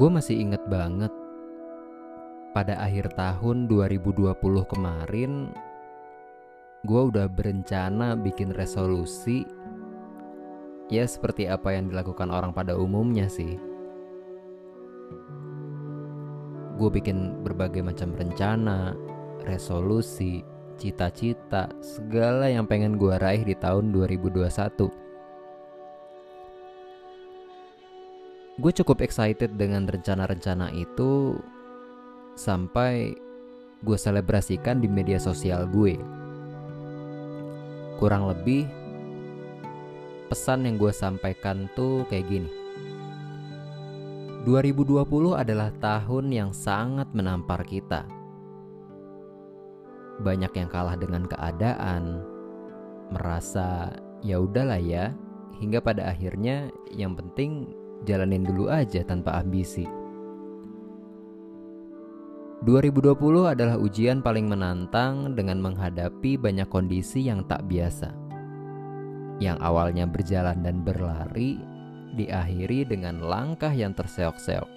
Gue masih inget banget pada akhir tahun 2020 kemarin gue udah berencana bikin resolusi ya seperti apa yang dilakukan orang pada umumnya sih. Gue bikin berbagai macam rencana, resolusi, cita-cita, segala yang pengen gue raih di tahun 2021. Gue cukup excited dengan rencana-rencana itu sampai gue selebrasikan di media sosial gue. Kurang lebih pesan yang gue sampaikan tuh kayak gini. 2020 adalah tahun yang sangat menampar kita. Banyak yang kalah dengan keadaan, merasa ya udahlah ya, hingga pada akhirnya yang penting jalanin dulu aja tanpa ambisi. 2020 adalah ujian paling menantang dengan menghadapi banyak kondisi yang tak biasa. Yang awalnya berjalan dan berlari, diakhiri dengan langkah yang terseok-seok.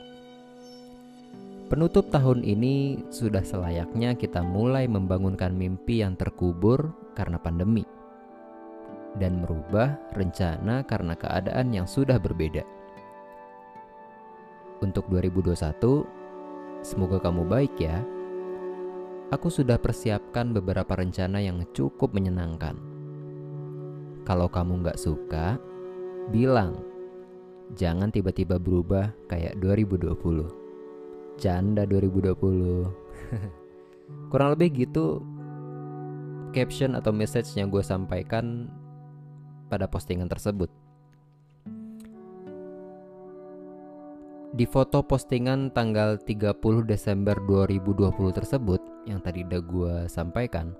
Penutup tahun ini sudah selayaknya kita mulai membangunkan mimpi yang terkubur karena pandemi dan merubah rencana karena keadaan yang sudah berbeda untuk 2021. Semoga kamu baik ya. Aku sudah persiapkan beberapa rencana yang cukup menyenangkan. Kalau kamu nggak suka, bilang. Jangan tiba-tiba berubah kayak 2020. Canda 2020. Kurang lebih gitu caption atau message yang gue sampaikan pada postingan tersebut. Di foto postingan tanggal 30 Desember 2020 tersebut yang tadi udah gue sampaikan,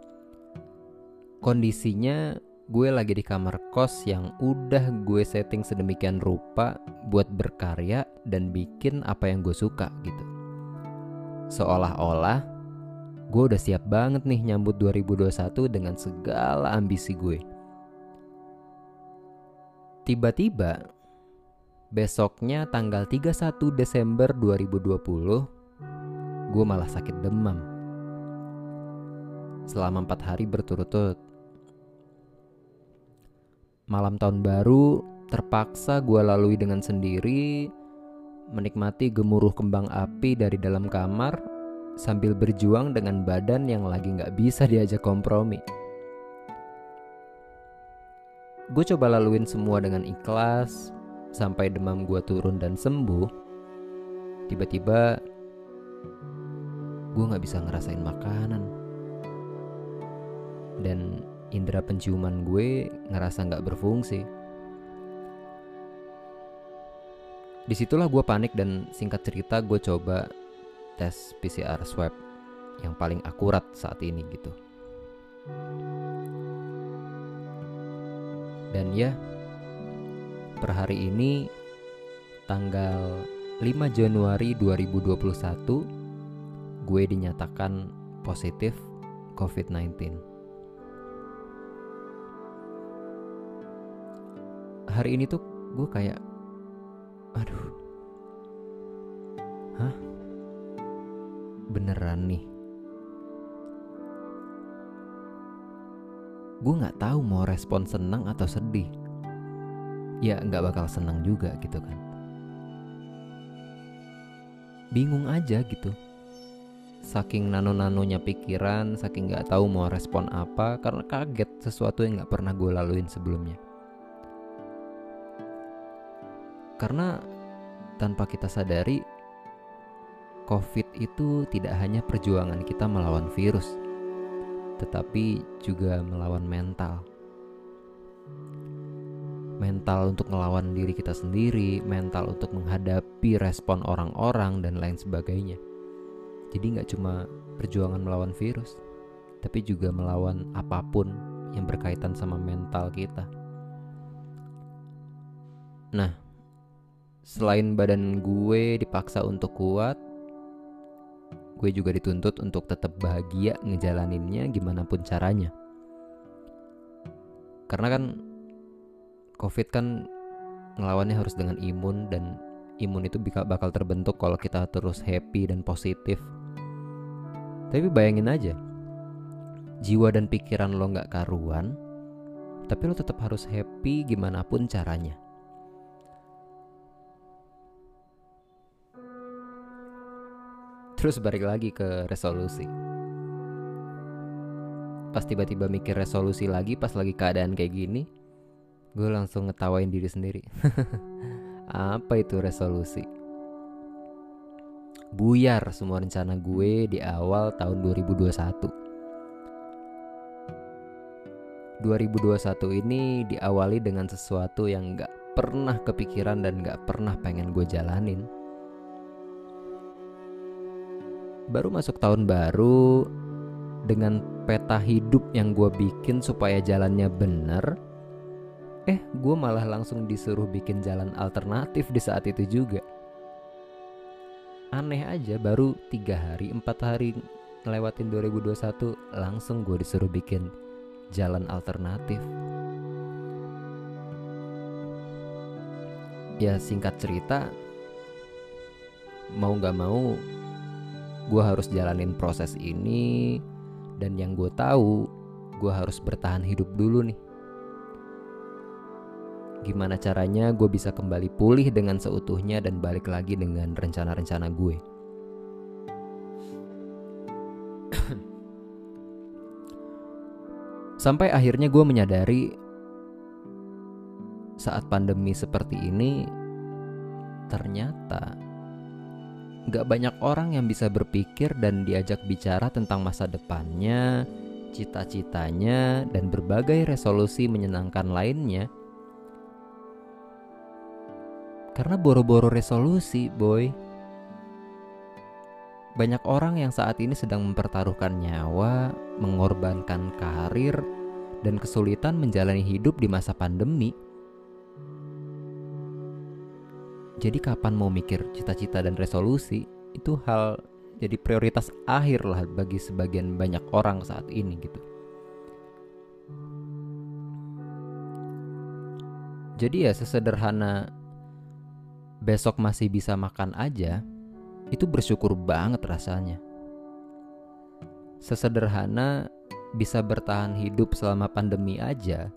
kondisinya gue lagi di kamar kos yang udah gue setting sedemikian rupa buat berkarya dan bikin apa yang gue suka gitu. Seolah-olah gue udah siap banget nih nyambut 2021 dengan segala ambisi gue. Tiba-tiba Besoknya tanggal 31 Desember 2020 Gue malah sakit demam. Selama 4 hari berturut-turut. Malam tahun baru terpaksa gue lalui dengan sendiri Menikmati gemuruh kembang api dari dalam kamar Sambil berjuang dengan badan yang lagi gak bisa diajak kompromi. Gue coba laluin semua dengan ikhlas sampai demam gue turun dan sembuh tiba-tiba gue nggak bisa ngerasain makanan. Dan indera penciuman gue ngerasa nggak berfungsi. Di situlah gue panik dan singkat cerita gue coba tes PCR swab yang paling akurat saat ini gitu. Dan ya per hari ini tanggal 5 Januari 2021 gue dinyatakan positif COVID-19. Hari ini tuh gue kayak aduh. Hah? Beneran nih. Gue nggak tahu mau respon senang atau sedih ya nggak bakal senang juga gitu kan. Bingung aja gitu. Saking nano-nanonya pikiran saking nggak tahu mau respon apa karena kaget sesuatu yang nggak pernah gue laluin sebelumnya. Karena tanpa kita sadari COVID itu tidak hanya perjuangan kita melawan virus, tetapi juga melawan mental mental untuk melawan diri kita sendiri, mental untuk menghadapi respon orang-orang dan lain sebagainya. Jadi nggak cuma perjuangan melawan virus, tapi juga melawan apa pun yang berkaitan sama mental kita. Nah, selain badan gue dipaksa untuk kuat, gue juga dituntut untuk tetap bahagia ngejalaninnya gimana pun caranya. Karena kan COVID kan ngelawannya harus dengan imun dan imun itu bakal terbentuk kalau kita terus happy dan positif. Tapi bayangin aja, jiwa dan pikiran lo nggak karuan, tapi lo tetap harus happy gimana pun caranya. Terus balik lagi ke resolusi. Pas tiba-tiba mikir resolusi lagi pas lagi keadaan kayak gini, gue langsung ngetawain diri sendiri. Apa itu resolusi? Buyar semua rencana gue di awal tahun 2021. 2021 ini diawali dengan sesuatu yang gak pernah kepikiran dan gak pernah pengen gue jalanin. Baru masuk tahun baru dengan peta hidup yang gue bikin supaya jalannya bener, eh gue malah langsung disuruh bikin jalan alternatif di saat itu juga. Aneh aja baru tiga hari, empat hari ngelewatin 2021 langsung gue disuruh bikin jalan alternatif. Ya singkat cerita, mau gak mau gue harus jalanin proses ini dan yang gue tahu gue harus bertahan hidup dulu nih. Gimana caranya gue bisa kembali pulih dengan seutuhnya dan balik lagi dengan rencana-rencana gue. Sampai akhirnya gue menyadari saat pandemi seperti ini ternyata gak banyak orang yang bisa berpikir dan diajak bicara tentang masa depannya, cita-citanya, dan berbagai resolusi menyenangkan lainnya. Karena boro-boro resolusi, boy. Banyak orang yang saat ini sedang mempertaruhkan nyawa, mengorbankan karir, dan kesulitan menjalani hidup di masa pandemi. Jadi kapan mau mikir cita-cita dan resolusi itu hal jadi prioritas akhir lah bagi sebagian banyak orang saat ini gitu. Jadi ya sesederhana besok masih bisa makan aja, itu bersyukur banget rasanya. Sesederhana bisa bertahan hidup selama pandemi aja,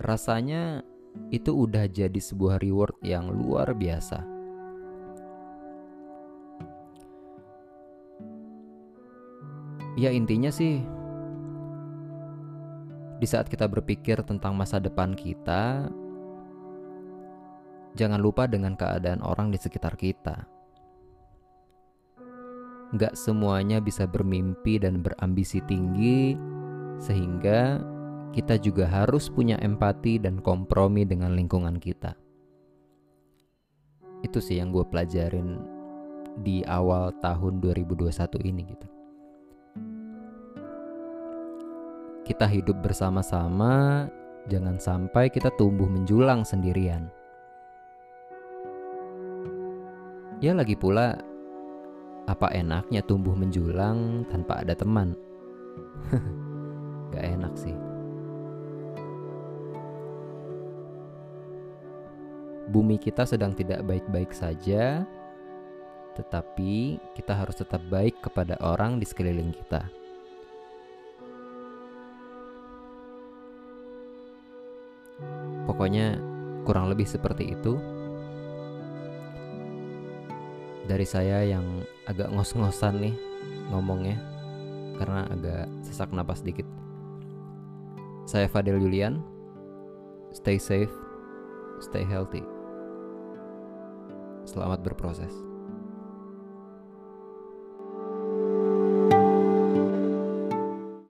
rasanya itu udah jadi sebuah reward yang luar biasa. Ya intinya sih di saat kita berpikir tentang masa depan kita, jangan lupa dengan keadaan orang di sekitar kita. Gak semuanya bisa bermimpi dan berambisi tinggi, sehingga kita juga harus punya empati dan kompromi dengan lingkungan kita. Itu sih yang gue pelajarin di awal tahun 2021 ini gitu. Kita hidup bersama-sama, jangan sampai kita tumbuh menjulang sendirian. Ya lagi pula apa enaknya tumbuh menjulang tanpa ada teman? Gak enak sih. Bumi kita sedang tidak baik-baik saja, tetapi kita harus tetap baik kepada orang di sekeliling kita. Pokoknya, kurang lebih seperti itu dari saya yang agak ngos-ngosan nih ngomongnya karena agak sesak napas dikit. Saya Fadil Julian. Stay safe, stay healthy. Selamat berproses.